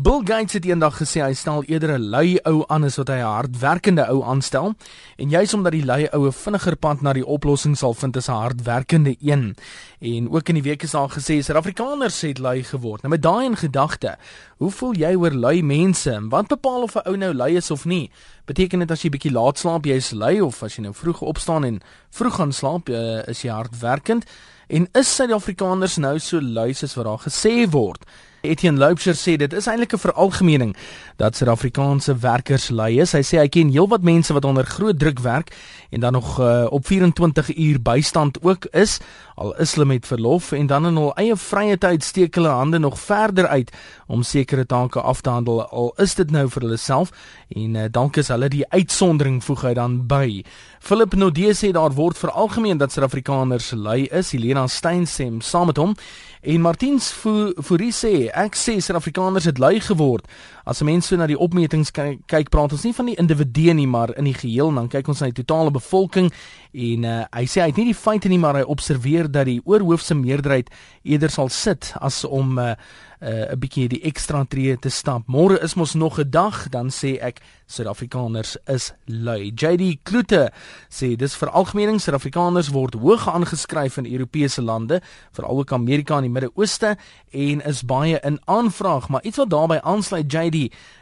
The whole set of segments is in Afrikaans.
Bill Gates het eendag gesê hy stel eerder 'n lui ou aan as wat hy 'n hardwerkende ou aanstel en juis omdat die lui oue vinniger pad na die oplossing sal vind as 'n hardwerkende een. En ook in die week is daar gesê Suid-Afrikaners het lui geword. Nou met daai in gedagte, hoe voel jy oor lui mense? Wat bepaal of 'n ou nou lui is of nie? Beteken dit as jy bietjie laat slaap jy is lui of as jy nou vroeg opstaan en vroeg gaan slaap uh, is jy hardwerkend? En is Suid-Afrikaners nou so lui as wat daar gesê word? Etienne Loubser sê dit is eintlik 'n veralgemening dat Suid-Afrikaanse werkers lui is. Hy sê hy ken heelwat mense wat onder groot druk werk en dan nog uh, op 24 uur bystand ook is, al is hulle met verlof en dan in hul eie vrye tyd steek hulle hande nog verder uit om sekere take af te handel al is dit nou vir hulle self en uh, dank is hulle die uitsondering voeg hy dan by. Philip Nodee sê daar word veralgemeen dat Suid-Afrikaners lui is. Helena Steyn sê saam met hom en Martiens Fourie sê ek sê Suid-Afrikaners het lui geword. As 'n mens so na die opmetings kyk, kyk praat ons nie van die individue nie, maar in die geheel dan kyk ons na die totale bevolking en uh, hy sê hy het nie die feite nie, maar hy observeer dat die oorhoofse meerderheid eerder sal sit as om 'n uh, uh, 'n bietjie die ekstra tree te stap. Môre is mos nog 'n dag, dan sê ek Suid-Afrikaners is lui. JD Kloete sê dis vir algemeening Suid-Afrikaners word hoog aangeskryf in Europese lande, veral ook Amerika en die Midde-Ooste en is baie in aanvraag, maar iets wat daarbey aansluit JD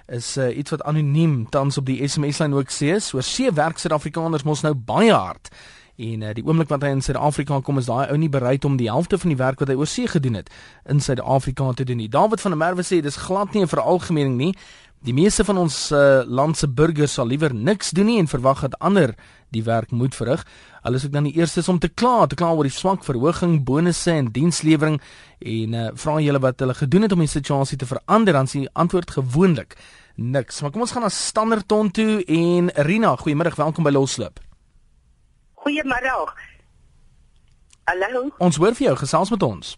is uh, iets wat anoniem tans op die SMS-lyn ook sê, so see werk Suid-Afrikaners mos nou baie hard. En uh, die oomblik wat hy in Suid-Afrika kom is daai ou nie bereid om die helfte van die werk wat hy oorsee gedoen het in Suid-Afrika te doen nie. David van der Merwe sê dis glad nie 'n veralgemening nie. Die meeste van ons uh, land se burgers sal liewer niks doen nie en verwag dat ander die werk moet verrig. Hulle is ook dan die eerstes om te kla, te kla oor die swak verhoging, bonusse en dienslewering en uh, vra julle wat hulle gedoen het om die situasie te verander, dan sien die antwoord gewoonlik niks. Maar kom ons gaan na Standerton toe en Rina, goeiemôre, welkom by Loslip. Goeiemôre. Hallo. Ons hoor vir jou, gesels met ons.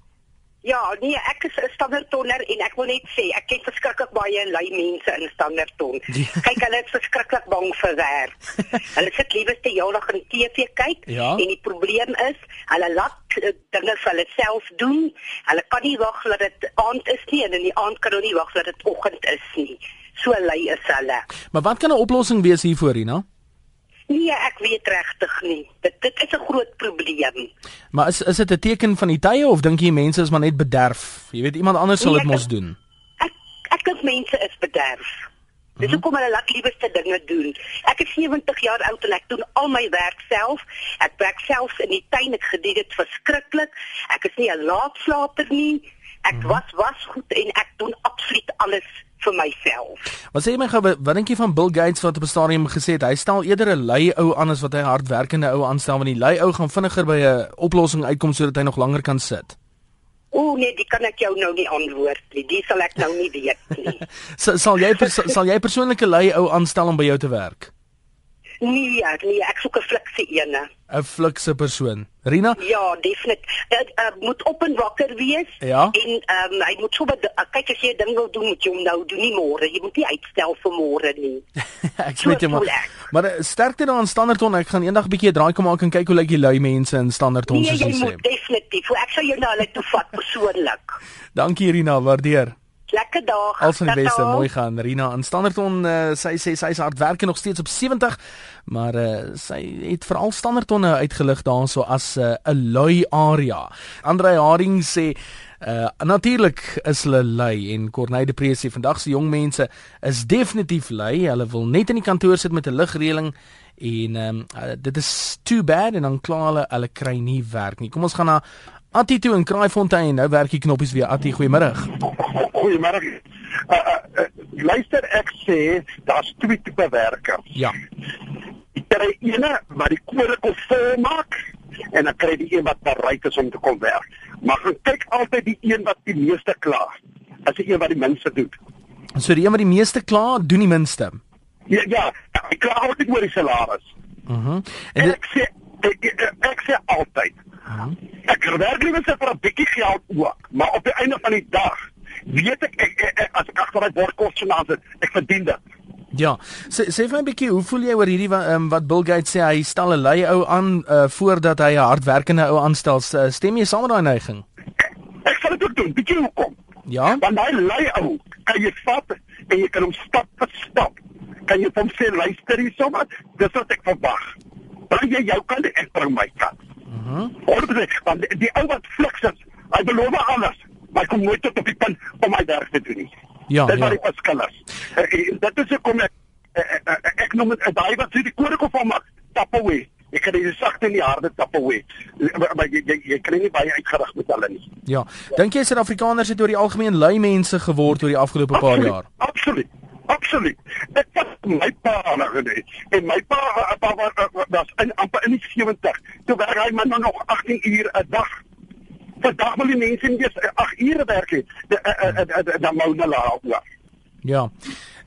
Ja, nee, ek is 'n standaardtonner en ek wil net sê ek ken verskriklik baie lui mense in standaardton. Ja. Kyk, hulle is verskriklik bang vir werk. hulle sit lieweste heeldag in die TV kyk ja. en die probleem is, hulle laat uh, dinge vir hulle self doen. Hulle kan nie wag dat dit aand is nie en in die aand kan hulle nie wag dat dit oggend is nie. So lui is hulle. Maar wat kan 'n oplossing wees hiervoor, Rina? Nee, ek weet regtig nie. Dit dit is 'n groot probleem. Maar is is dit 'n teken van die tye of dink jy mense is maar net bederf? Jy weet iemand anders sal dit nee, mos doen. Ek ek dink mense is bederf. Dis mhm. hoekom hulle laat liewerste dinge doen. Ek is 70 jaar oud en ek doen al my werk self. Ek werk self in die tuin. Ek gedien dit verskriklik. Ek is nie 'n laatslaper nie. Ek mhm. was was goed en ek doen absoluut alles vir myself. Wat sê jy my gou wat dink jy van Bill Gates wat op 'n stadium gesê het hy stel eerder 'n lui ou aan as wat hy hardwerkende ou aanstel want die lui ou gaan vinniger by 'n oplossing uitkom sodat hy nog langer kan sit. O nee, dit kan ek jou nou nie antwoord nie. Dit sal ek nou nie weet nie. sal jy sal jy persoonlike lui ou aanstel om by jou te werk? Nee, nee, ek soek 'n flikse ene. 'n Flikse persoon. Rina? Ja, definitief. Dit uh, moet op en wakker wees ja? en ehm um, hy moet so wat uh, kyk as jy 'n ding wil doen, moet jy hom nou doen nie môre. Jy moet nie uitstel vir môre nie. ek so weet jy maar. Maar uh, sterkte daar aan Standerton. Ek gaan eendag 'n bietjie 'n draai kom maak en kyk hoe lyk die lui mense in Standerton nee, soos jy sê. Nee, definitief. Ek sal jou nou hulle toe vat persoonlik. Dankie Rina, waardeer. Lekker dag. Als van die beste, mooi gaan. Rina in Standerton, uh, sy sê sy is hard werk nog steeds op 70, maar uh, sy het veral Standerton uitgelig daarso as eh, 'n uh, lui area. Andre Haring sê Uh natuurlik is hulle lui en Corneille de Presie vandag se jong mense is definitief lui. Hulle wil net in die kantoor sit met 'n ligreëling en ehm um, uh, dit is too bad en dan kla hulle hulle kry nie werk nie. Kom ons gaan na Attie toe in Kraaifontein. Nou werk die knoppies weer. Attie, goeiemôre. Goeiemôre. Uh, uh, uh, luister ek sê daar's twee tipe werkers. Ja. Ek kry ene wat die kode kon volmaak en dan kry die een wat bereid is om te kom werk. Maar gaan kyk altyd die een wat die meeste kla. As die een wat die minste doen. So die een wat die meeste kla, doen die minste. Ja, ja, ek kla altyd oor die salaris. Mhm. Uh -huh. En, en ek sê ek, ek, ek sê altyd Ek werk liewer vir 'n bietjie geld ook, maar op die einde van die dag weet ek, ek, ek, ek as ek agter daai bordkos so naas sit, ek verdien dit. Ja, sê sê vir my 'n bietjie, hoe voel jy oor hierdie wat, um, wat Bill Gates sê hy stel 'n lui ou aan uh, voordat hy 'n hardwerkende ou aanstel? Stem jy saam met daai neiging? Ek, ek sal dit ook doen, bietjie hoekom? Ja. Want daai lui ou kan jy vat en jy kan hom stap vir stap. Kan jy hom sê luister hier sommer, dis wat ek verwag. Bring jy jou kant en ek bring my kant. Mhm. Uh -huh. Want die, die ou wat fliks is, hy beloof alles, maar kom nooit tot op die punt om hy werk te doen nie. Ja, Dit ja. was die verskil is. Uh, Dit is hoekom ek uh, uh, ek noem dit daai wat sê die kodekof van maak, tap away. Ek kan dit sagte in die harde tap away. Maar jy jy, jy kry nie baie uitgerig met hulle nie. Ja. Dink jy Suid-Afrikaners het oor die algemeen lui mense geword oor die afgelope paar Absoluut, jaar? Absoluut. Absoluut. Ek het my pa aangeneem en my pa eh, pa was was in amper in die 70. Toe werk hy maar nog 18 uur 'n dag. Vandag wil die mense nie eens 8 ure werk hê. Dan moet hulle al. Ja. Ja.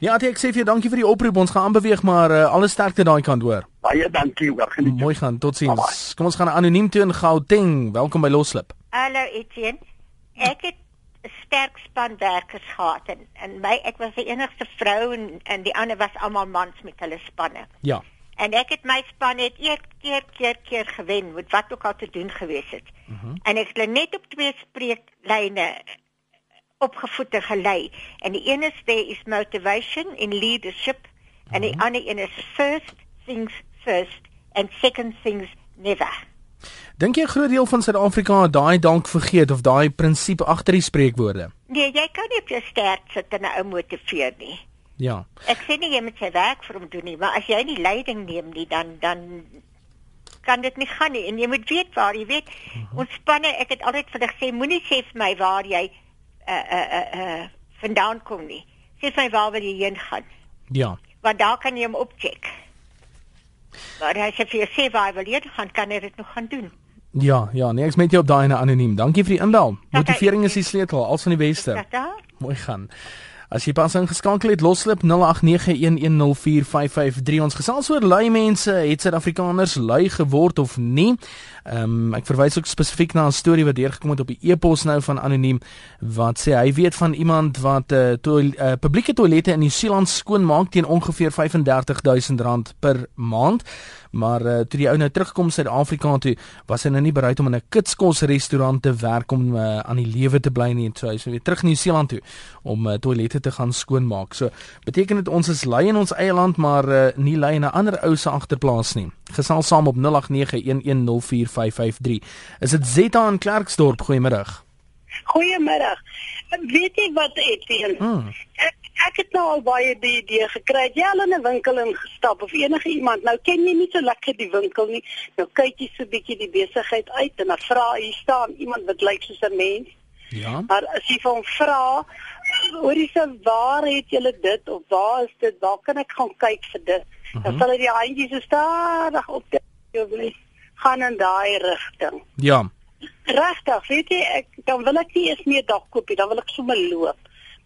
Ja, ek sê vir jou dankie vir die oproep. Ons gaan aanbeweeg, maar uh, alle sterkte daai kant hoor. Baie dankie hoor. Geniet. Mooi gaan. Totsiens. Kom ons gaan anoniem toe in Gauteng. Welkom by Loslip. Hallo Etienne. Ek het sterk span werkers gehad en, en my ek was die enigste vrou en en die ander was almal mans met hulle spanne. Ja. En ek het my span net eer keer keer keer gewen met wat ook al te doen gewees het. Uh -huh. En ek het net op twee spreeklyne opgevoed en gelei. En die een is there is motivation in leadership uh -huh. en die ander een is first things first and second things never. Dink jy 'n groot deel van Suid-Afrika het daai dalk vergeet of daai prinsip agter die spreekwoorde? Nee, jy kan nie op jou sterk sit en 'n ou motiveer nie. Ja. Ek sê nie jy moet sy werk vir hom doen nie, maar as jy nie leiding neem nie, dan dan kan dit nie gaan nie. En jy moet weet waar, jy weet, uh -huh. ons spanne, ek het altyd vir hulle gesê, moenie sê vir my waar jy uh uh uh, uh vandaan kom nie. Sê vir my waar wil jy heen gaan? Ja. Want daar kan jy hom opcheck. Maar as jy vir jou sê waar jy wil heen gaan, kan jy dit nog gaan doen. Ja, ja, nee, ek met jou op daai ene anoniem. Dankie vir die inbel. Motivering is die sleutel, als van die beste. Mooi gaan. As jy pas ingeskakel het, loslip 0891104553. Ons gesels oor lui mense, het Suid-Afrikaners lui geword of nie? Ehm um, ek verwys ook spesifiek na 'n storie wat deurgekom het op die e-pos nou van anoniem wat sê hy weet van iemand wat 'n uh, to uh, publieke toilette in Nieu-Seeland skoonmaak teen ongeveer R35000 per maand. Maar uh, toe die ou nou terugkom Suid-Afrika toe, was hy nou nie bereid om in 'n kitskos restaurant te werk om uh, aan die lewe te bly nie. So hy is weer terug in Nieu-Seeland toe om uh, toilette te gaan skoonmaak. So beteken dit ons is lui in ons eie land, maar uh, nie lui in 'n ander ou se agterplaas nie. Gesels saam op 0891104553. Is dit Zeta in Klerksdorp? Goeiemôre. Goeiemôre. Weet jy wat Etienne? Hmm. Ek ek het nou al baie die idee gekry. Jy al in 'n winkel ingestap of enige iemand. Nou ken jy nie so lekker die winkel nie. Nou kyk jy so bietjie die besigheid uit en dan vra jy staan iemand wat lyk soos 'n mens. Ja. Maar as jy van vra, hoorie se waar het julle dit of waar is dit? Waar kan ek gaan kyk vir dit? Uh -huh. Dan sal hy die handjies so stadig op jou bly gaan in daai rigting. Ja. Regtig, weet jy, ek dan wil ek nie eens meer dag koop nie, dan wil ek sommer loop.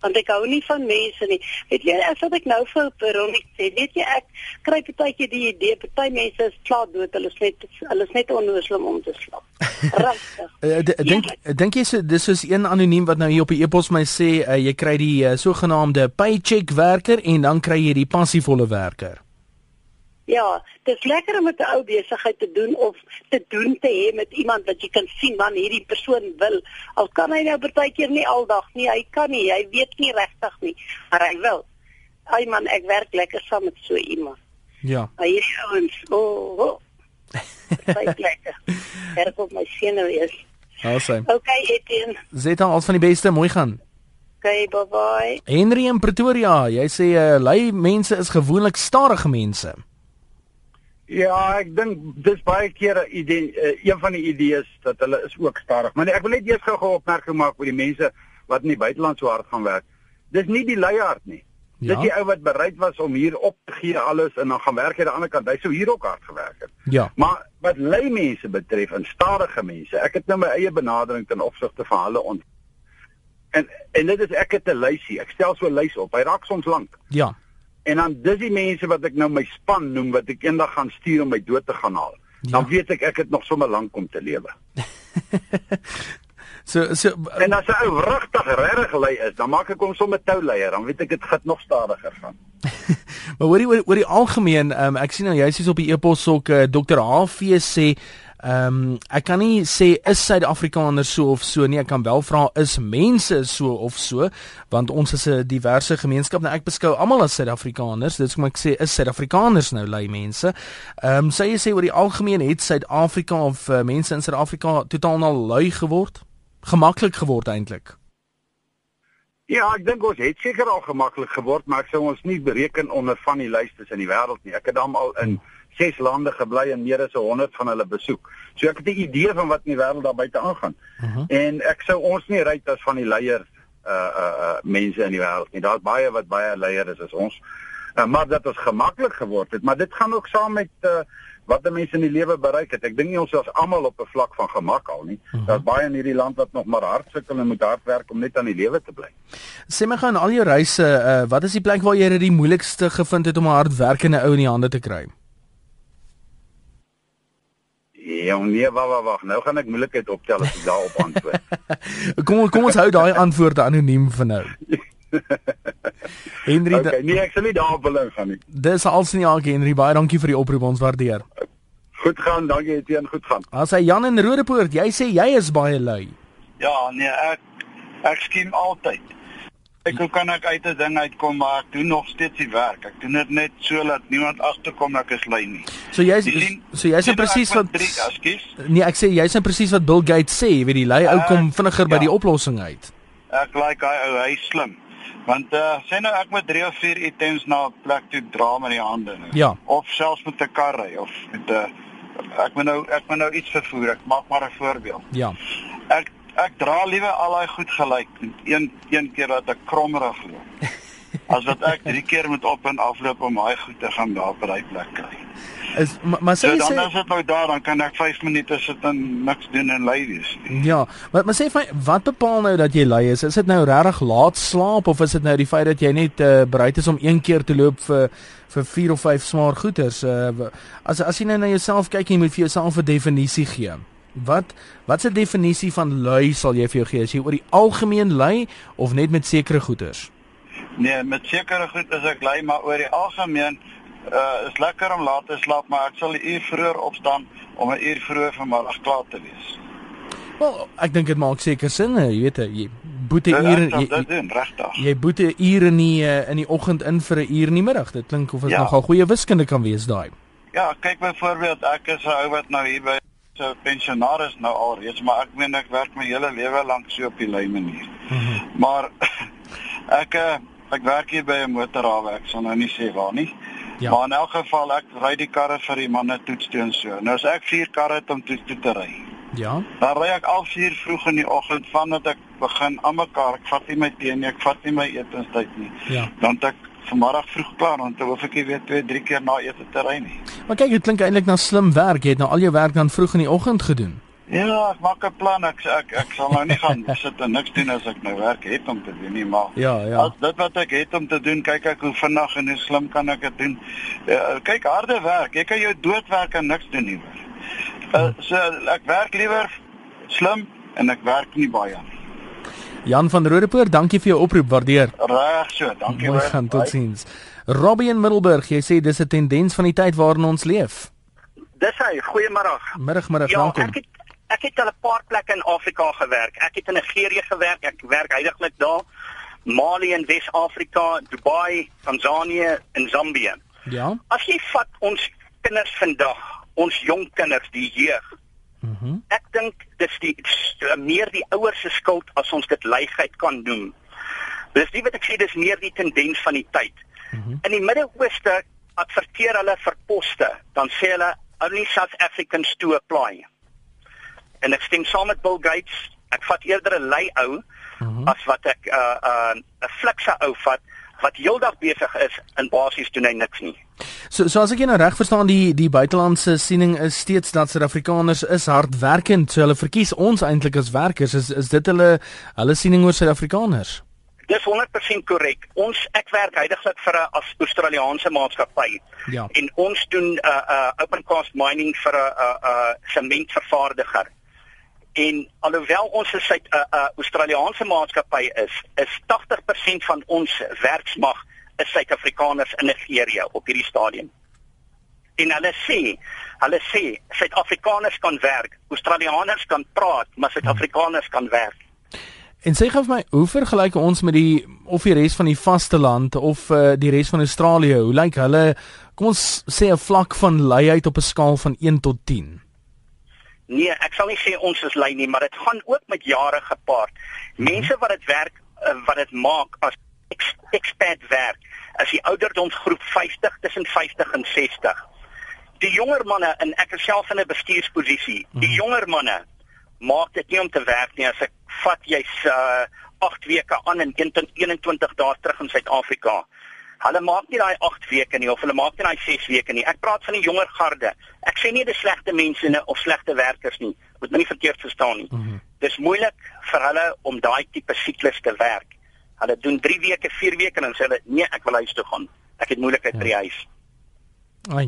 Want ek hou nie van mense nie. Weet jy, as wat ek nou vir Veronie sê, weet jy, ek kry partykeer die idee, party mense is klaar dood, hulle is net hulle is net onnooslim om te slaap. Regtig. Uh, dink dink jy so dis soos een anoniem wat nou hier op die e-pos my sê uh, jy kry die uh, sogenaamde paycheck werker en dan kry jy die passievolle werker. Ja, dit is lekker om met 'n ou besigheid te doen of te doen te hê met iemand wat jy kan sien wat hierdie persoon wil. Al kan hy nou partykeer nie aldag nie, hy kan nie, hy weet nie regtig nie, maar hy wil. Ai man, ek werk lekker saam met so iemand. Ja. Maar hierdie ouens, o, oh, oh. Baie lekker. Werk op my senuwe is. Awesome. Okay, Etienne. Zeta als van die beste, mooi gaan. Okay, bye bye. Henry in Pretoria, jy sê uh, lui mense is gewoonlik stadige mense. Ja, ek dink dis baie keer 'n idee, uh, een van die idees dat hulle is ook stadig. Maar nee, ek wil net eers gou-gou opmerking maak oor die mense wat in die buiteland so hard gaan werk. Dis nie die luiaard nie. Ja? Dis die ou wat bereid was om hier op te gee alles en dan gaan werk aan die ander kant. Hy sou hier ook hard gewerk het. Ja. Maar wat lui mense betref en stadige mense, ek het nou my eie benadering ten opsigte van hulle ont En en dit is ek het 'n lysie. Ek stel so 'n lys op. Hy raak soms lank. Ja. En dan dis die mense wat ek nou my span noem wat ek eendag gaan stuur om my dood te gaan haal. Ja. Dan weet ek ek het nog sommer lank om te lewe. so so En as 'n ou regtig regtig lui is, dan maak ek hom sommer touleier, dan weet ek dit gaan nog stadiger gaan. maar hoorie oor oor die algemeen, um, ek sien nou jy sê op die e-pos ook uh, Dr. HV sê Ehm um, ek kan nie sê is Suid-Afrikaners so of so nie. Ek kan wel vra is mense so of so want ons is 'n diverse gemeenskap. Nou ek beskou almal as Suid-Afrikaners. Dit is kom ek sê is Suid-Afrikaners nou lui mense. Ehm um, sê jy sê oor die algemeen het Suid-Afrika of uh, mense in Suid-Afrika totaal nou lui geword? Gemaklik geword eintlik? Ja, ek dink ons het seker al gemaklik geword, maar ek sou ons nie bereken onder van die lystes in die wêreld nie. Ek het dan al in hmm ses lande gebly en meer as 100 van hulle besoek. So ek het 'n idee van wat in die wêreld daar buite aangaan. Uh mhm. -huh. En ek sou ons nie ry as van die leiers uh uh uh mense in die wêreld nie. Daar's baie wat baie leiers is as ons. Uh, maar dit het gemaklik geword het, maar dit gaan ook saam met uh wat mense in die lewe bereik het. Ek dink nie ons is almal op 'n vlak van gemak al nie. Uh mhm. -huh. Daar's baie in hierdie land wat nog maar hard sukkel en moet hard werk om net aan die lewe te bly. Sê my gaan al jou reise, uh wat is die plek waar jy dit die moeilikste gevind het om 'n hardwerkende ou in die hande te kry? Ja, nee, wag wag wag. Nou gaan ek moeilikheid optel as ek daarop antwoord. kom kom ons hou daai antwoorde anoniem vir nou. Henry, okay, nee, ek sal nie daarop wil ingaan nie. Dis als nie al Henry, baie dankie vir die oproep, ons waardeer. Goed gaan, dankie Etienne, goed gaan. As hy Jan in Rodepoort, jy sê jy is baie lui. Ja, nee, ek ek skiem altyd. Ek hoe kan ek uit 'n ding uitkom maar ek doen nog steeds die werk. Ek doen dit net so dat niemand agterkom ek is lui nie. So jy's so jy's presies wat Nee, ek sê jy's presies wat Bill Gates sê, jy weet die lui ou kom vinniger ja. by die oplossing uit. Ek like hy ou, hy slim. Want uh sê nou ek moet 3 of 4 items na 'n plek toe dra met die hande nou. Ja. Of selfs met 'n kar ry of met 'n uh, ek moet nou ek moet nou iets vervoer. Ek maak maar 'n voorbeeld. Ja. Ek ek dra liewe al daai goed gelyk een een keer dat ek krommerig loop. As wat ek drie keer moet op en afloop om daai goed te gaan daar by plek kry. Is maar, maar sê so, dan sê as dit nou daar dan kan ek 5 minute sit en niks doen en lui wees. Ja, maar maar sê vir wat bepaal nou dat jy lui is? Is dit nou regtig laat slaap of is dit nou die feit dat jy net uh, bereid is om een keer te loop vir vir 4 of 5 smaar goeders? Uh, as as jy nou na jouself kyk, jy moet vir jouself 'n definisie gee. Wat wat se definisie van lui sal jy vir jou gee? Is jy oor die algemeen lui of net met sekere goeders? Nee, met sekere goed is ek lui, maar oor die algemeen uh is lekker om laat te slaap, maar ek sal 'n uur vroeër opstaan om 'n uur vroeër vanmiddag klaar te wees. Wel, ek dink dit maak seker sin, jy weet, jy boete ure jy regtig. Jy boete ure in die uh, in die oggend in vir 'n uur in die middag. Dit klink of dit ja. nogal goeie wiskunde kan wees daai. Ja, kyk byvoorbeeld, ek is 'n ou wat nou hier by 'n pensionaris nou al reeds, maar ek meen ek werk my hele lewe lank so op die lui manier. Mm -hmm. Maar ek eh, ek werk hier by 'n motorhawe, ek sal nou nie sê waar nie. Ja. Maar in elk geval ek ry die karre vir die manne toets toe en so. Nou as ek vier karre het om toets toe te ry. Ja. Dan ry ek al vier vroeg in die oggend vandat ek begin aan mekaar. Ek vat nie my tee nie, ek vat nie my etenstyd nie. Ja. Dan ek vanmiddag vroeg klaar want dan hoef ek weer twee, drie keer na ete te ry nie. Maar kyk, dit klink eintlik na slim werk. Jy het nou al jou werk dan vroeg in die oggend gedoen. Ja, ek maak 'n plan. Ek ek ek sal nou nie gaan sit en niks doen as ek nou werk het om te doen nie, maar Ja, ja. As dit wat ek het om te doen, kyk ek hoe vinnig en hoe slim kan ek dit doen. Ja, kyk, harde werk. Jy kan jou doodwerk en niks doen nie. Uh, so ek werk liewer slim en ek werk nie baie nie. Jan van Rodepoort, dankie vir jou oproep, waardeer. Reg so, dankie weer. Gaan totsiens. Robbie in Middelburg, jy sê dis 'n tendens van die tyd waarin ons leef. Dis hy, goeiemôre. Middag, middag, ja, welkom. Ek het ek het al 'n paar plekke in Afrika gewerk. Ek het in Nigerië gewerk, ek werk heidaglik daar. Mali in Wes-Afrika, Dubai, Tanzanië en Zambië. Ja. As jy vat ons kinders vandag, ons jong kinders, die jeug, Mm ek dink dis die meer die ouers se skuld as ons dit leigheid kan doen. Dis nie wat ek sê dis meer die tendens van die tyd. Mm -hmm. In die Midde-Ooste adverteer hulle vir poste, dan sê hulle only South Africans to apply. En ek stem saam met Bill Gates, ek vat eerder 'n lei ou mm -hmm. as wat ek 'n uh, 'n uh, 'n flikse ou vat wat heeldag besig is in basies doen hy niks nie. So so as ek nou reg verstaan die die buitelandse siening is steeds dat Suid-Afrikaners is hardwerkend. So hulle verkies ons eintlik as werkers. Is is dit hulle hulle siening oor Suid-Afrikaners? Dis 100% korrek. Ons ek werk heidaglik vir 'n Australiese maatskappy. Ja. En ons doen 'n uh, uh, open cast mining vir 'n 'n uh, uh, sementvervaardiger. En alhoewel ons 'n uh, uh, Australiese maatskappy is, is 80% van ons werksmag is Suid-Afrikaners in Nigerië op hierdie stadium. en hulle sê hulle sê Suid-Afrikaners kan werk, Australiërs kan praat, maar Suid-Afrikaners kan werk. En sê gou vir my, hoe vergelyk ons met die of die res van die vasteland of uh, die res van Australië? Hoe lyk hulle kom ons sê 'n vlak van luiheid op 'n skaal van 1 tot 10? Nee, ek sal nie sê ons is lui nie, maar dit gaan ook met jare gepaard. Mense wat dit werk uh, wat dit maak as ex expert werk, as die ouderdomsgroep 50 tussen 50 en 60. Die jonger manne en ek is self in 'n bestuursposisie. Die jonger manne maak dit nie om te werk nie as ek vat jy's uh 8 weke aan in 21 dae terug in Suid-Afrika. Hulle maak nie daai 8 weke nie of hulle maak nie daai 6 weke nie. Ek praat van die jonger garde. Ek sê nie dis slegte mense nie of slegte werkers nie. Moet my nie verkeerd verstaan nie. Mm -hmm. Dis moeilik vir hulle om daai tipe siklus te werk. Hulle doen 3 weke, 4 weke en dan sê hulle nee, ek wil huis toe gaan. Ek het moeilikheid ja. by die huis. Ai.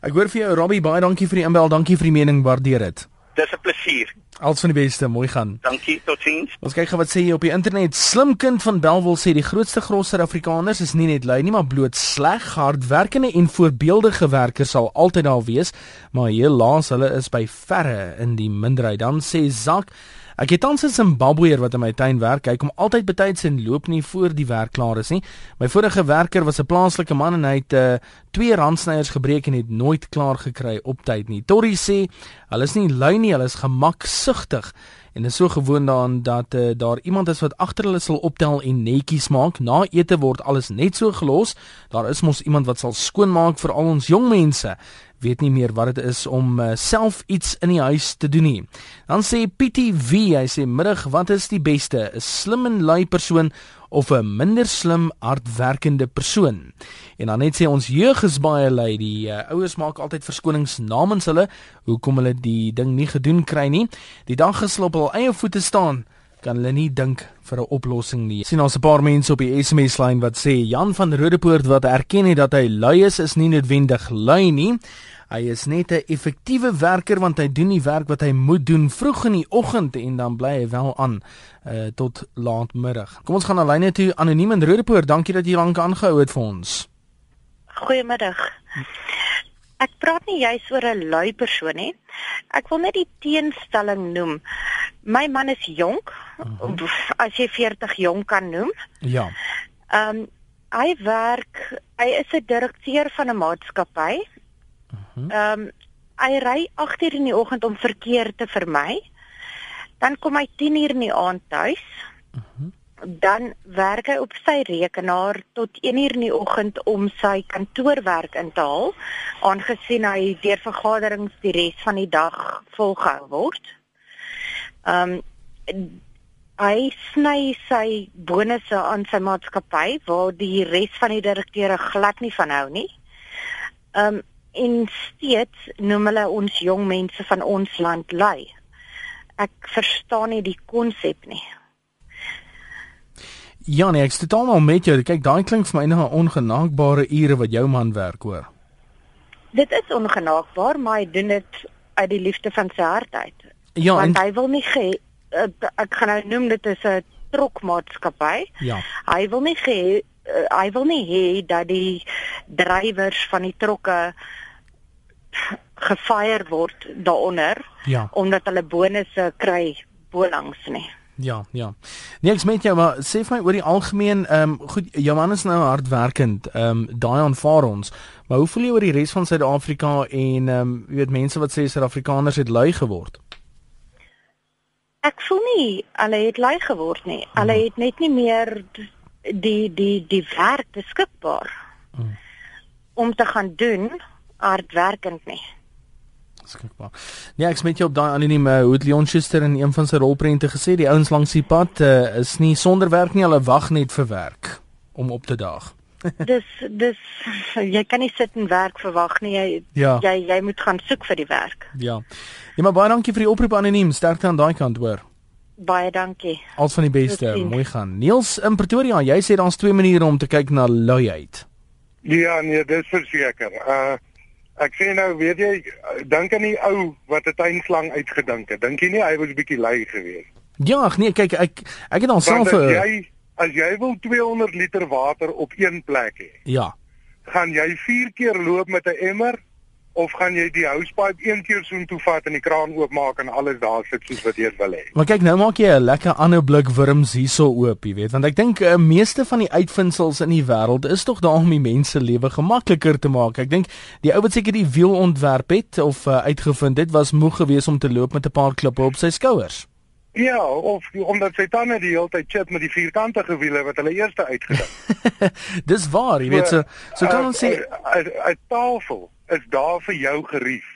Ek hoor vir jou Robbie, baie dankie vir die inbel. Dankie vir die mening, waardeer dit. Dis 'n plesier. Alles van die beste, mooi gaan. Dankie, totiens. Ons kyk gou wat sê jy op die internet. Slim kind van Belwel sê die grootste gros Suid-Afrikaners is nie net lui nie, maar bloot sleg, hardwerkende en voorbeeldige werkers sal altyd daar wees, maar heel laas hulle is by verre in die minderheid. Dan sê Zak Ek het tans 'n Zimbabweër wat in my tuin werk. Hy kom altyd betyds en loop nie voor die werk klaar is nie. My vorige werker was 'n plaaslike man en hy het uh, twee randsnyers gebreek en het nooit klaar gekry op tyd nie. Torrie sê hulle is nie lui nie, hulle is gemaksugtig en is so gewoond daaraan dat uh, daar iemand is wat agter hulle sal optel en netjies maak. Na ete word alles net so gelos. Daar is mos iemand wat sal skoonmaak vir al ons jong mense weet nie meer wat dit is om uh, self iets in die huis te doen nie. Dan sê Pietie V, hy sê middag, wat is die beste? 'n Slim en lui persoon of 'n minder slim, hardwerkende persoon? En dan net sê ons jeug is baie lui. Die uh, ouers maak altyd verskonings namens hulle hoekom hulle die ding nie gedoen kry nie. Die dag geslop al eie voete staan kan hulle nie dink vir 'n oplossing nie. Sien ons 'n paar mense op die SMS lyn wat sê Jan van Rodepoort wat erken het dat hy lui is is nie noodwendig lui nie. Hy is net 'n effektiewe werker want hy doen die werk wat hy moet doen vroeg in die oggend en dan bly hy wel aan uh, tot laatmiddag. Kom ons gaan na lyne toe anoniem in Rodepoort. Dankie dat jy lank aangehou het vir ons. Goeiemiddag. Ek praat nie juis oor 'n lui persoon nie. Ek wil net die teenstelling noem. My man is jonk, uh mhm. -huh. as jy 40 jonk kan noem. Ja. Ehm um, hy werk, hy is 'n direkteur van 'n maatskappy Mhm. Ehm um, hy ry 8 uur in die oggend om verkeer te vermy. Dan kom hy 10 uur in die aand tuis. Uh mhm. -huh. Dan werk hy op sy rekenaar tot 1 uur in die oggend om sy kantoorwerk in te haal, aangesien hy deur vergaderings die res van die dag volgehou word. Ehm um, hy sny sy bonusse aan sy maatskappy waar die res van die direkteure glad nie van hou nie. Ehm um, en steeds noem hulle ons jong mense van ons land lui. Ek verstaan nie die konsep nie. Ja, nee, ek sê dan al met jou, kyk, daai klink vir my na ongenaakbare ure wat jou man werk, hoor. Dit is ongenaakbaar, maar hy doen dit uit die liefde van sy hart uit. Ja, Want en hy wil nie ge uh, ek gaan nou noem dit is 'n trokmaatskappy. Ja. Hy wil nie ge uh, hy wil nie hê dat die drywers van die trokke gefire word daaronder ja. omdat hulle bonusse kry bolangs nie. Ja, ja. Nee, ek sê jy maar sê vir my oor die algemeen, ehm um, goed, jou man is nou hardwerkend, ehm um, daai aanvaar ons. Maar hoe voel jy oor die res van Suid-Afrika en ehm um, jy weet mense wat sê Suid-Afrikaners het lui geword? Ek voel nie hulle het lui geword nie. Hulle hmm. het net nie meer die die die werk beskikbaar hmm. om te gaan doen hardwerkend nie. Beskikbaar. Nee, ek smet jy op daai anonieme hoe het Leon Schuster in een van sy rolprente gesê die ouens langs die pad uh, is nie sonder werk nie, hulle wag net vir werk om op te daag. dis dis jy kan nie sit en werk verwag nie. Jy ja. jy jy moet gaan soek vir die werk. Ja. Ja, maar baie dankie vir die oproep anoniem. Sterkte aan daai kant hoor. Baie dankie. Al van die beste. Mooi gaan. Niels in Pretoria, jy sê daar's twee maniere om te kyk na luiheid. Ja, nee, dis verseker. Uh ek sê nou, weet jy, dink aan die ou wat 'n tuinslang uitgedink het. Dink jy nie hy was 'n bietjie lui geweest? Ja, ag nee, kyk ek ek het al self vir jy as jy wil 200 liter water op een plek hê. Ja. Gaan jy 4 keer loop met 'n emmer of gaan jy die housepipe een keer so intoe vat en die kraan oopmaak en alles daar sit soos wat jy wil hê? Maar kyk, nou maak jy 'n lekker ander blik wurms hierso oop, jy weet, want ek dink uh, meeste van die uitvindsels in die wêreld is tog daar om die mense lewe gemakliker te maak. Ek dink die ou wat seker die wiel ontwerp het of uh, uitgevind het, was moeg geweest om te loop met 'n paar klippe op sy skouers. Ja, of omdat sy tande die hele tyd chip met die vierkantige wiele wat hulle eerste uitgedink. Dis waar, jy weet so so kan ons sê 'n tafel is daar vir jou gerief.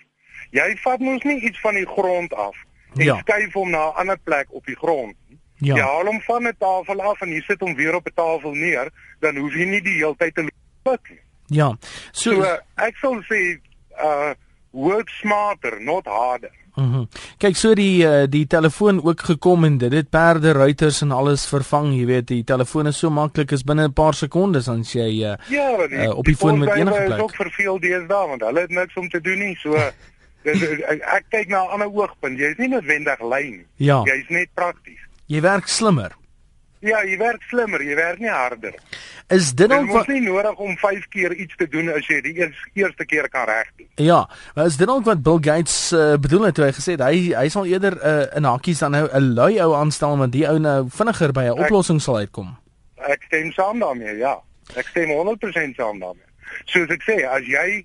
Jy vat mos nie iets van die grond af en ja. skuif hom na 'n ander plek op die grond. Ja. Jy haal hom van 'n tafel af en jy sit hom weer op 'n tafel neer, dan hoef jy nie die hele tyd te loop nie. Ja. So, so ek sou sê uh work smarter, not harder. Mhm. Mm Kyk, so die uh, die telefoon ook gekom en dit het perde ruiters en alles vervang, jy weet, die telefoon is so maklik is binne 'n paar sekondes as jy uh, ja, die, uh, op die, die foon met enige plek. Ja, ook verveel deesdae want hulle het niks om te doen nie. So dis, ek, ek kyk na 'n ander oogpunt. Jy's nie noodwendig lyn. Ja. Jy's net prakties. Jy werk slimmer. Ja, jy werk slimmer, jy werk nie harder. Is dit dan wat nie nodig om 5 keer iets te doen as jy die eerste eerste keer kan regdoen? Ja, maar is dit dan wat Bill Gates uh, bedoel het toe hy gesê het hy hy sal eerder uh, in hakies dan nou 'n lui ou aanstel want die ou nou vinniger by 'n oplossing sal uitkom. Ek stem saam daarmee, ja. Ek stem 100% saam daarmee. Soos ek sê, as jy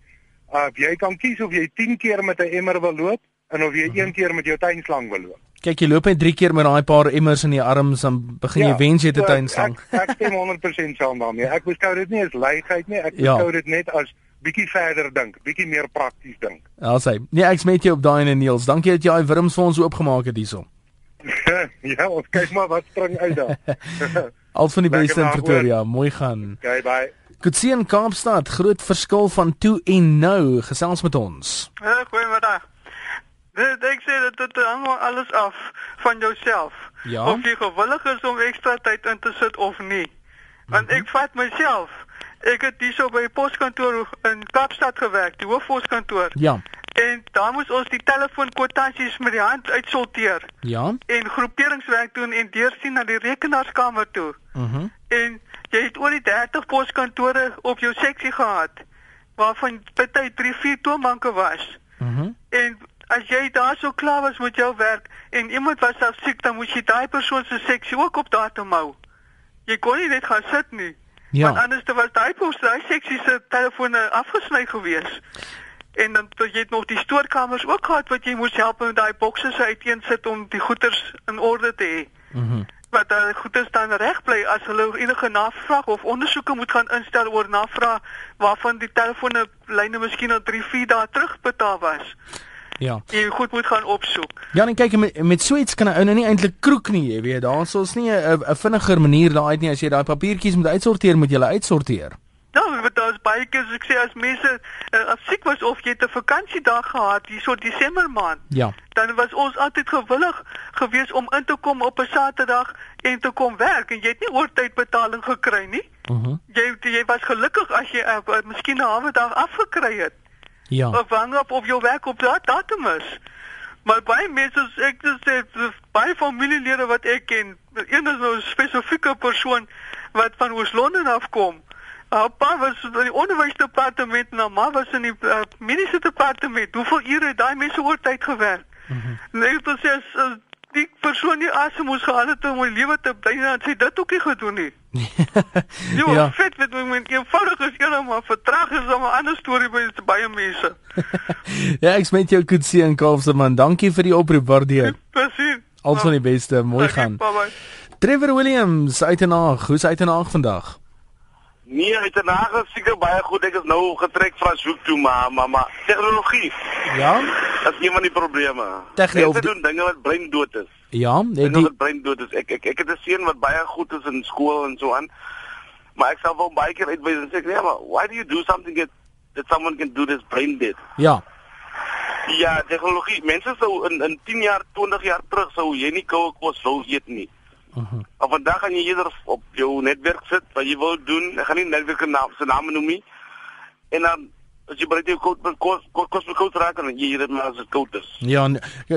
uh, jy kan kies of jy 10 keer met 'n emmer wil loop en of jy mhm. -huh. een keer met jou tuinslang wil loop. Kyk, jy loop net 3 keer met daai paar emmers in die arms dan begin ja, jy wens jy het 'n tuinslang. Ek, ek stem 100% saam daarmee. Ek beskou dit nie as leigheid nie, ek ja. beskou dit net as bietjie verder dink, bietjie meer prakties dink. Ja, sê. Nee, ek smet jou op daai en Niels. Dankie dat jy daai wurms vir ons oopgemaak het hierso. ja, ons kyk maar wat spring uit daar. Al van die beste in Pretoria, mooi gaan. Okay, bye. Kutsien Kaapstad, groot verskil van toe en nou. Gesels met ons. Ja, goeiemiddag. Dit ek sê dit dit hang alles af van jouself. Ja? Of jy gewillig is om ekstra tyd in te sit of nie. Want mm -hmm. ek vat myself. Ek het hierso by die poskantoor in Kaapstad gewerk, die hoofposkantoor. Ja. En daar moes ons die telefoonkwotansies met die hand uitsorteer. Ja. En groeperingswerk doen en deursien na die rekenaarskamer toe. Mhm. Mm en jy het oor die 30 poskantore op jou seksie gehad waarvan party 3, 4 toonbanke was. Mhm. Mm en as jy daar so klaar was met jou werk en iemand was self siek, dan moet jy daai persoon se seksie ook op datum hou. Jy kon nie net gaan sit nie. Ja. Want anders dan was daai persoon daai seksie se telefone afgesny gewees. En dan jy het nog die stoorkamers ook gehad wat jy moes help met daai bokse se uiteensit om die goederes in orde te hê. Mhm. Mm wat daai goederes dan reg bly as hulle enige navraag of ondersoeke moet gaan instel oor navraag waarvan die telefoonne lyne miskien al 3, 4 dae terug betaal was. Ja. Jy goed moet gaan opsoek. Ja, en kyk met, met so iets kan 'n ou nou nie eintlik kroek nie, jy weet. Daar's ons nie 'n 'n vinniger manier daai uit nie as jy daai papiertjies moet uitsorteer, moet jy hulle uitsorteer. Ja, want daar's baie keer ek sê as mense uh, as siek was of jy 'n vakansiedag gehad hier so Desember maand. Ja. Dan was ons altyd gewillig geweest om in te kom op 'n Saterdag en te kom werk en jy het nie oortydbetaling gekry nie. Mhm. Uh -huh. Jy jy was gelukkig as jy uh, miskien 'n halwe dag afgekry het. Ja. Of hang op of jou werk op daardie datum is. Maar baie mense ek sê baie familielede wat ek ken, een is nou 'n spesifieke persoon wat van Oos-London afkom. Appa was in die onderwysdepartement en mamma was in die uh, mediese departement. Hoeveel ure het daai mense oortyd gewerk? Mm -hmm. Nee, sê as, as die persoon nie asem moes gehad het om my lewe te bly, dan sê dit ook nie gedoen nie. Jo, ja, vet met my met eenvoudig is een maar vertraag is dan 'n ander storie by baie mense. ja, ek smet jou goed sien Kaapse man. Dankie vir die oproep, waardeer. Presies. Alles van die beste, mooi gaan. Trevor Williams uit en aan. Hoe's uit en aan vandag? Nee, uit en aan is seker baie goed. Ek is nou getrek van Zoek toe, maar maar maar tegnologie. Ja. Dat is een van die probleme. Tegnologie. Ek doen dinge wat brein dood is. Ja, nee, die brein dood is. Ek ek ek het 'n seun wat baie goed is in skool en so aan. Maar ek sal wel baie keer uitwys en sê, "Nee, maar why do you do something that that someone can do this brain dead?" Ja. Ja, tegnologie. Mense sou in in 10 jaar, 20 jaar terug sou jy nie koue kos wou eet nie. Uh -huh. Op vandag gaan jy eerder op jou netwerk sit wat jy wil doen. Ek gaan nie netwerk naam se naam noem nie. En dan as jy baie koud kos kos kos koud raak en jy dit maar as dit koud is. Ja,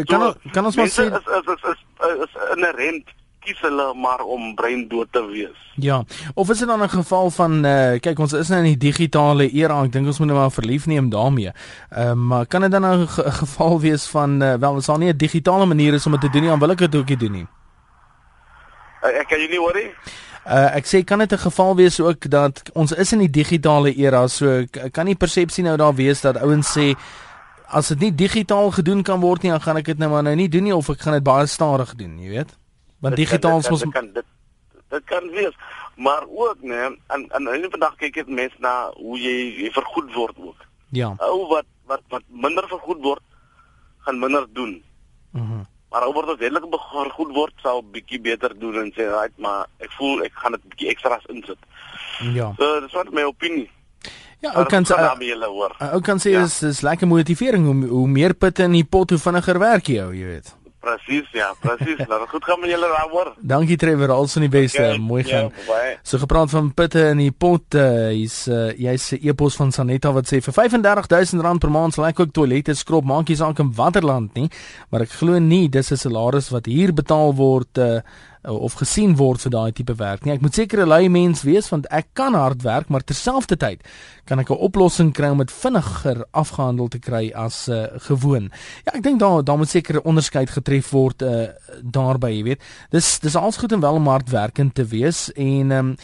kan so, kan ons maar sê is is is is, is, inherent kies hulle maar om breindood te wees. Ja. Of is dit dan 'n geval van uh kyk ons is nou in die digitale era, ek dink ons moet nou maar verlief neem daarmee. Ehm uh, maar kan dit dan 'n ge geval wees van uh, wel, is daar nie 'n digitale manier is om dit te doen nie, dan wil ek dit ook nie doen nie. Uh, ek kan jy nie nie. Uh ek sê kan dit 'n geval wees ook dat ons is in die digitale era, so kan nie persepsie nou daar wees dat ouens sê as dit nie digitaal gedoen kan word nie, dan gaan ek dit nou maar nou nie doen nie of ek gaan dit baie stadig doen, jy weet? Want digitaal is mos kan dit dit kan wees, maar ook nee, en en in vandag kyk dit mens na hoe jy, jy vergoed word ook. Ja. Ou wat wat wat minder vergoed word, gaan minder doen. Mhm. Mm maar ou wat redelik vergoed word, sal bietjie beter doen en sê, "Right, maar ek voel ek gaan dit bietjie ekstra's insit." Ja. So dis wat my opinie. Ja, ou kan sê ou kan sê ja. is is lekker motivering hoe hoe meer pitte in die pot hoe vinniger werk jy, jy weet. Presies, ja, presies. Laat goed gaan met julle daaroor. Dankie Trevor, alles van die beste. Okay, Mooi gaan. Ja, so gepraat van pitte in die pot, uh, hier's uh, jy's 'n e-pos van Sanetta wat sê vir R35000 per maand sal ek ook toilette skrob, maak jy saak in watter land nie, maar ek glo nie dis 'n salaris wat hier betaal word uh, of gesien word vir daai tipe werk nie. Ek moet seker 'n lui mens wees want ek kan hard werk, maar terselfdertyd kan ek 'n oplossing kry om dit vinniger afgehandel te kry as uh, gewoon. Ja, ek dink daar daar moet seker 'n onderskeid getref word uh, daarbey, jy weet. Dis dis alles goed en wel om hard werkend te wees en um,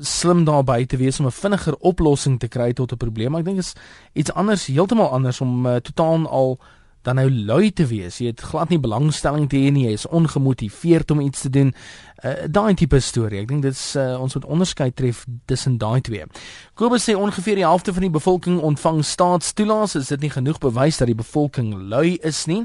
slim daarbey te wees om 'n vinniger oplossing te kry tot 'n probleem. Ek dink is iets anders, heeltemal anders om uh, totaal al dan nou lui te wees. Jy het glad nie belangstelling te hê nie. Jy is ongemotiveerd om iets te doen. Uh, daai tipe storie. Ek dink dit is uh, ons moet onderskei tref tussen daai twee. Kobus sê ongeveer die helfte van die bevolking ontvang staatstoelaas. Is dit nie genoeg bewys dat die bevolking lui is nie?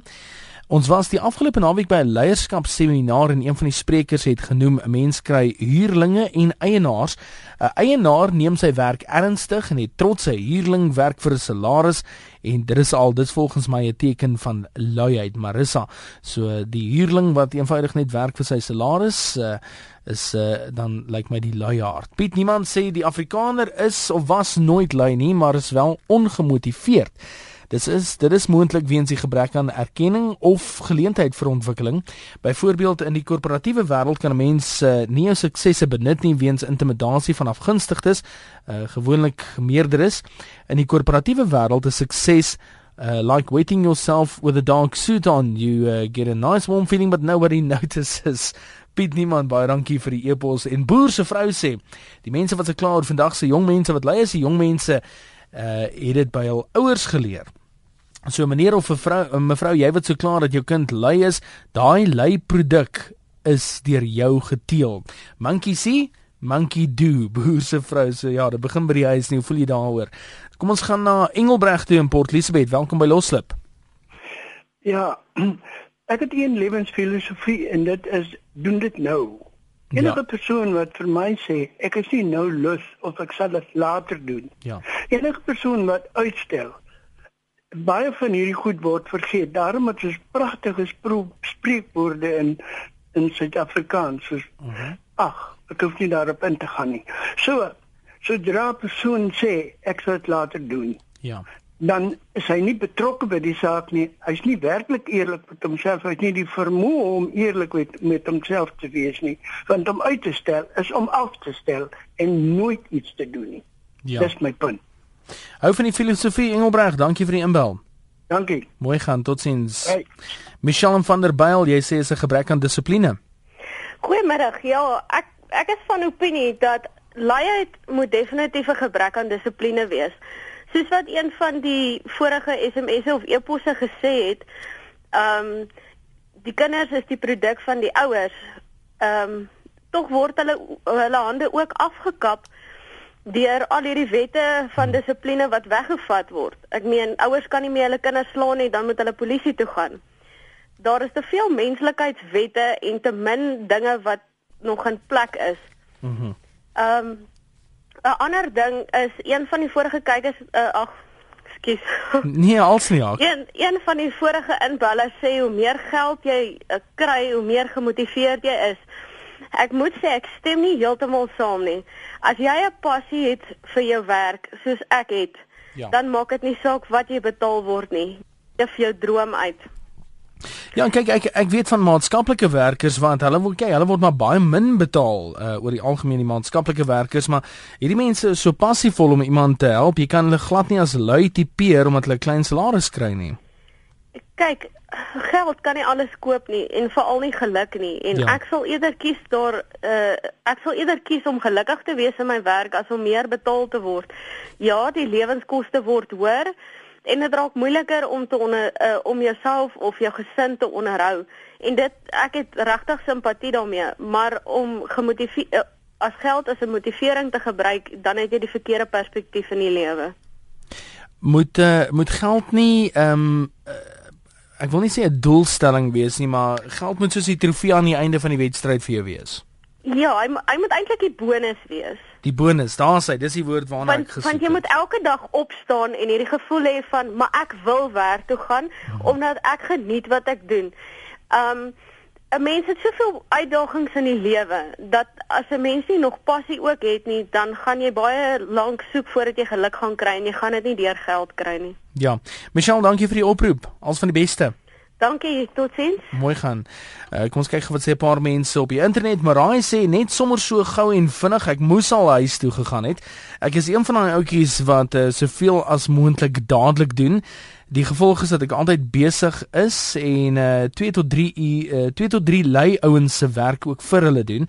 Ons was die afgelope naweek by 'n leierskapseminar en een van die sprekers het genoem 'n mens kry huurlinge en eienaars. 'n Eienaar neem sy werk ernstig en het trots sy huurling werk vir 'n salaris en dit is al dit volgens my 'n teken van luiheid Marissa. So die huurling wat eenvoudig net werk vir sy salaris uh, is uh, dan lyk like my die luiaard. Piet niemand sê die Afrikaner is of was nooit lui nie, maar is wel ongemotiveerd. Dis is dit is moontlik weens die gebrek aan erkenning of geleentheid vir ontwikkeling. Byvoorbeeld in die korporatiewe wêreld kan 'n mens uh, nie jou suksesse benut nie weens intimidasie van afgunstigdes, uh, gewoonlik meerder is. In die korporatiewe wêreld is sukses Uh, like waiting yourself with a dark suit on you uh, get a nice warm feeling but nobody notices Piet niemand baie dankie vir die e-pos en boer se vrou sê die mense wat se klaar vandag se jong mense wat lei is die jong mense uh het dit by hul ouers geleer So meneer of mevrou mevrou jy wat so klaar dat jou kind lui is, daai lui produk is deur jou geteel. Monkey see, monkey do. Boer se vrou sê so, ja, dit begin by die huis nie. Hoe voel jy daaroor? Kom ons gaan na Engelbreg toe in Port Elizabeth. Welkom by Loslip. Ja. Ek het 'n lewensfilosofie en dit is doen dit nou. Enige ja. persoon wat vir my sê ek is nie nou lus of ek sal dit later doen. Ja. Enige persoon wat uitstel baie van hierdie goed word vergeet. Daarom het ons pragtige spreekwoorde in in Suid-Afrikaans uh -huh. ag, ek hoef nie daarop in te gaan nie. So, sodra 'n persoon sê ek sal dit later doen. Ja. Dan is hy nie betrokke by die saak nie. Hy's nie werklik eerlik met homself. Hy het nie die vermoë om eerlik met, met homself te wees nie. Want om uit te stel is om af te stel en nooit iets te doen nie. Ja. Dis my punt. Hou van die filosofie Engelbreg, dankie vir die inbel. Dankie. Mooi gaan, totsiens. Hey. Michelle van der Byl, jy sê is 'n gebrek aan dissipline. Goeiemôre. Ja, ek ek is van opinie dat luiheid moet definitief 'n gebrek aan dissipline wees. Soos wat een van die vorige SMS'e of e-posse gesê het, ehm um, die kinders is die produk van die ouers. Ehm um, tog word hulle hulle hande ook afgekap deur al hierdie wette van dissipline wat weggevat word. Ek meen ouers kan nie meer hulle kinders slaan nie, dan moet hulle polisie toe gaan. Daar is te veel menslikheidswette en te min dinge wat nog in plek is. Mhm. Mm ehm um, 'n ander ding is een van die vorige kykers uh, ag skus. Nee, als nie. Een een van die vorige inbellers sê hoe meer geld jy uh, kry, hoe meer gemotiveerd jy is. Ek moet sê ek stem nie heeltemal saam nie. As jy 'n passie het vir jou werk soos ek het, ja. dan maak dit nie saak wat jy betaal word nie. Vir jou droom uit. Ja, kyk ek ek weet van maatskaplike werkers want hulle word kyk, hulle word maar baie min betaal uh, oor die algemeen die maatskaplike werkers, maar hierdie mense is so passievol om iemand te help. Jy kan hulle glad nie as lui tipeer omdat hulle klein salaris kry nie. Kyk, geld kan nie alles koop nie en veral nie geluk nie en ja. ek sal eerder kies daar uh, ek sal eerder kies om gelukkig te wees in my werk as om meer betaal te word. Ja, die lewenskoste word hoër en dit raak moeiliker om te onder, uh, om jouself of jou gesin te onderhou en dit ek het regtig simpatie daarmee, maar om gemotiveer uh, as geld as 'n motivering te gebruik, dan het jy die verkeerde perspektief in die lewe. Moet uh, moet geld nie ehm um, uh, ek wil nie sê 'n doelstelling wees nie, maar geld moet soos die trofee aan die einde van die wedstryd vir jou wees. Ja, hy hy moet eintlik die bonus wees. Die bonus, daar sê, dis die woord waarna want, ek gesoek het. Want jy moet elke dag opstaan en hierdie gevoel hê van, maar ek wil werk toe gaan hmm. omdat ek geniet wat ek doen. Um 'n mens het soveel uitdagings in die lewe dat as 'n mens nie nog passie ook het nie, dan gaan jy baie lank soek voordat jy geluk gaan kry en jy gaan dit nie deur geld kry nie. Ja. Michelle, dankie vir die oproep. Alles van die beste. Dankie, totsiens. Mooi gaan. Uh, kom ons kyk wat sê 'n paar mense op die internet. Marai sê net sommer so gou en vinnig, ek moes al huis toe gegaan het. Ek is een van daai ouetjies wat uh, soveel as moontlik dadelik doen. Die gevolg is dat ek altyd besig is en uh 2 tot 3 uh 2 tot 3 lei ouens se werk ook vir hulle doen.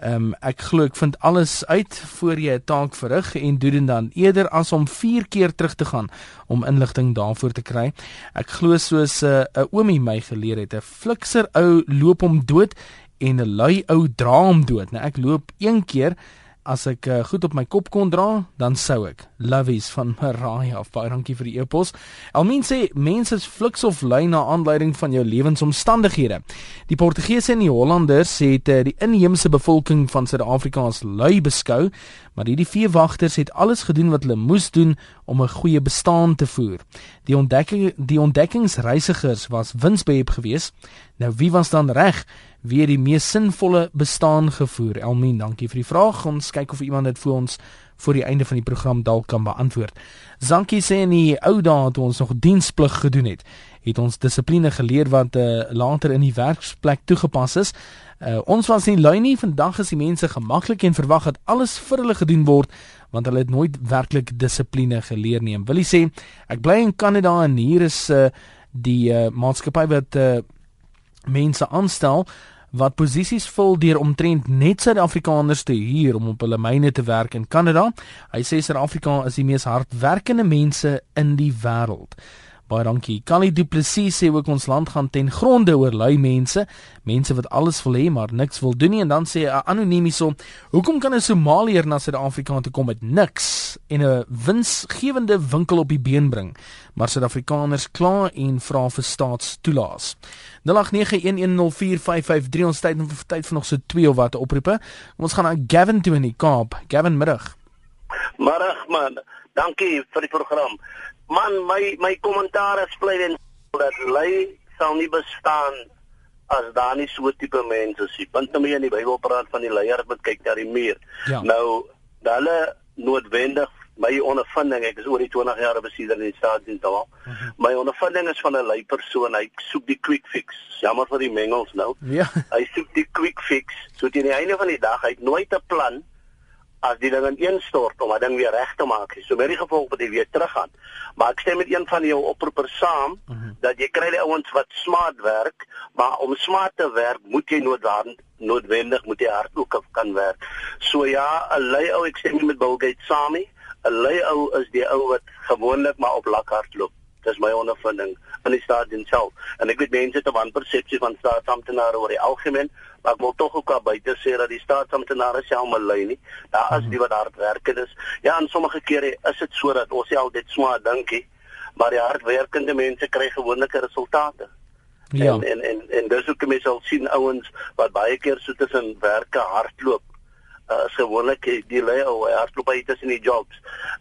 Ehm um, ek glo ek vind alles uit voor jy 'n taak verrig en doen dit dan eerder as om 4 keer terug te gaan om inligting daarvoor te kry. Ek glo soos 'n uh, 'n oomie my geleer het, 'n flikser ou loop hom dood en 'n lui ou dra hom dood. Nou ek loop een keer as ek uh, goed op my kop kon dra, dan sou ek. Lovies van Mariah, baie dankie vir die e-pos. Almien sê mense is fliks of lui na aanleiding van jou lewensomstandighede. Die Portugese en die Hollanders het uh, die inheemse bevolking van Suid-Afrika as lui beskou, maar hierdie veewagters het alles gedoen wat hulle moes doen om 'n goeie bestaan te voer. Die ontdekking die ontdekkingsreisigers was winsbehep geweest. Nou wie was dan reg? Wie het die mees sinvolle bestaan gevoer? Elmien, dankie vir die vraag. Ons kyk of iemand dit vir ons voor die einde van die program dalk kan beantwoord. Zankie sê in die ou dae toe ons nog diensplig gedoen het, het ons dissipline geleer wat uh, later in die werksplek toegepas is. Uh, ons was nie lui nie, vandag is die mense gemaklik en verwag dat alles vir hulle gedoen word want hulle het nooit werklik dissipline geleer nie. Wil jy sê ek bly in Kanada en hier is uh, die uh, maatskappy wat uh, mense aanstel wat posisies vul deur omtrent net Suid-Afrikaners te huur om op hulle myne te werk in Kanada. Hy sê Suid-Afrika is die mees hardwerkende mense in die wêreld. Baie dankie. Kali Du Plessis sê ook ons land gaan ten gronde oor lui mense, mense wat alles wil hê maar niks wil doen nie en dan sê 'n anoniem hierso, hoekom kan 'n Somaliër na Suid-Afrika toe kom met niks en 'n winsgewende winkel op die been bring, maar Suid-Afrikaners kla en vra vir staatstoelaas. 0891104553 ons tyd vir tyd vir nog so twee of wat oproepe. Ons gaan na Gavin toe in die Kaap. Gavin middag. Middag man. Dankie vir die program. Man, my my kommentaar is bly en dat lei sal nie bestaan as daar nie so tipe mense is. Want nou in die Bybel praat van die leier wat kyk na die muur. Ja. Nou, hulle noodwendig my ondervinding, ek is oor die 20 jaar besieder in die staatsdiens daar. Uh mhm. -huh. My ondervinding is van 'n lei persoon, hy soek die quick fix. Jammer vir die mengels nou. Ja. Hy soek die quick fix. So teen die einde van die dag, hy het nooit 'n plan as die ding ineenstort om 'n ding weer reg te maak. So die gevolg dat jy weer teruggaan. Maar ek stem met een van jou oproepers saam mhm. -huh. dat jy kry die ouens wat smart werk, maar om smart te werk moet jy noodwendig noodwendig moet jy hard ook kan werk. So ja, 'n lui ou ek stem met Bill Gates saam nie. 'n Lui ou is die ou wat gewoonlik maar op lak hardloop. Dis my ondervinding in die staat self. En ek weet mense het 'n wanpersepsie van staatsamptenare oor die algemeen, maar ek wil tog ook buite sê dat die staatsamptenare self maar lui nie. Daar is die wat hardwerkend is. Ja, en sommige kere is dit so dat ons al dit swaar dinkie, maar die hardwerkende mense kry gewoonlik resultate. Ja. En en en, en dis ook mense sal sien ouens wat baie keer so tussen werke hardloop uh, gewoonlik die lei ou hardloop hy tussen die jobs.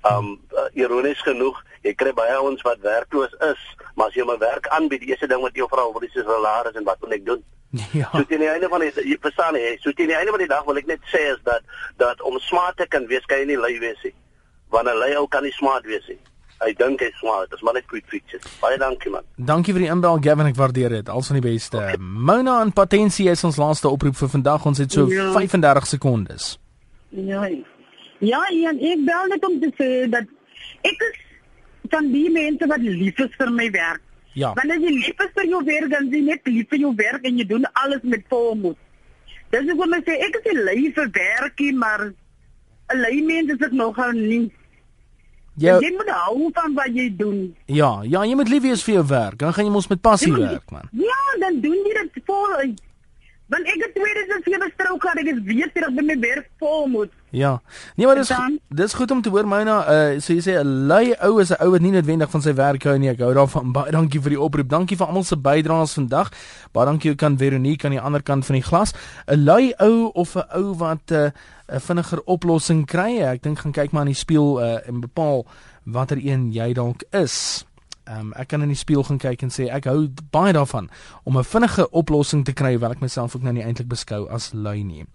Um uh, ironies genoeg, jy kry baie ouens wat werkloos is, maar as jy 'n werk aanbied, die eerste ding wat jy vra, wat is die salaris en wat moet ek doen? Ja. So teen die einde van die jy verstaan jy, so teen die einde van die dag wil ek net sê is dat dat om smart te kan wees, kan jy nie lui wees nie. Want 'n lui ou kan nie smart wees nie. Hy dink hy's smart. Dis maar net quick fixes. Baie dankie man. Dankie vir die inbel Gavin, ek waardeer dit. Al van die beste. Okay. Mona en Patensie is ons laaste oproep vir vandag. Ons het so ja. 35 sekondes. Ja. Ja, Ian, ek bel net om te sê dat ek is van die mense wat lief is vir my werk. Ja. Wanneer jy lief is vir jou werk, dan jy net lief vir jou werk en jy doen alles met volmoed. Dis hoe mense sê ek is 'n lief vir werkie, maar 'n lui mens is dit nogal nie. Jy, jy moet hou van wat jy doen. Ja, ja, jy moet lief wees vir jou werk. Dan gaan jy mos met passie werk, man. Ja, dan doen jy dit vol Want ek het 2007 strook gehad, ek is weer terug by my werk vol moet. Ja. Nee, maar dis dan, dis goed om te hoor Mona, uh so jy sê 'n lui ou is 'n ou wat nie noodwendig van sy werk hou nie. Ek hou daarvan. Baie dankie vir die oproep. Dankie vir almal se bydraes vandag. Baie dankie ook aan Veronique aan die ander kant van die glas. 'n Lui ou of 'n ou wat 'n uh, vinniger oplossing kry. Ek dink gaan kyk maar in die spieël uh en bepaal watter een jy dalk is. Ehm um, ek kan in die spieël gaan kyk en sê ek hou baie daarvan om 'n vinnige oplossing te kry wat ek myself ook nou nie eintlik beskou as lui nie.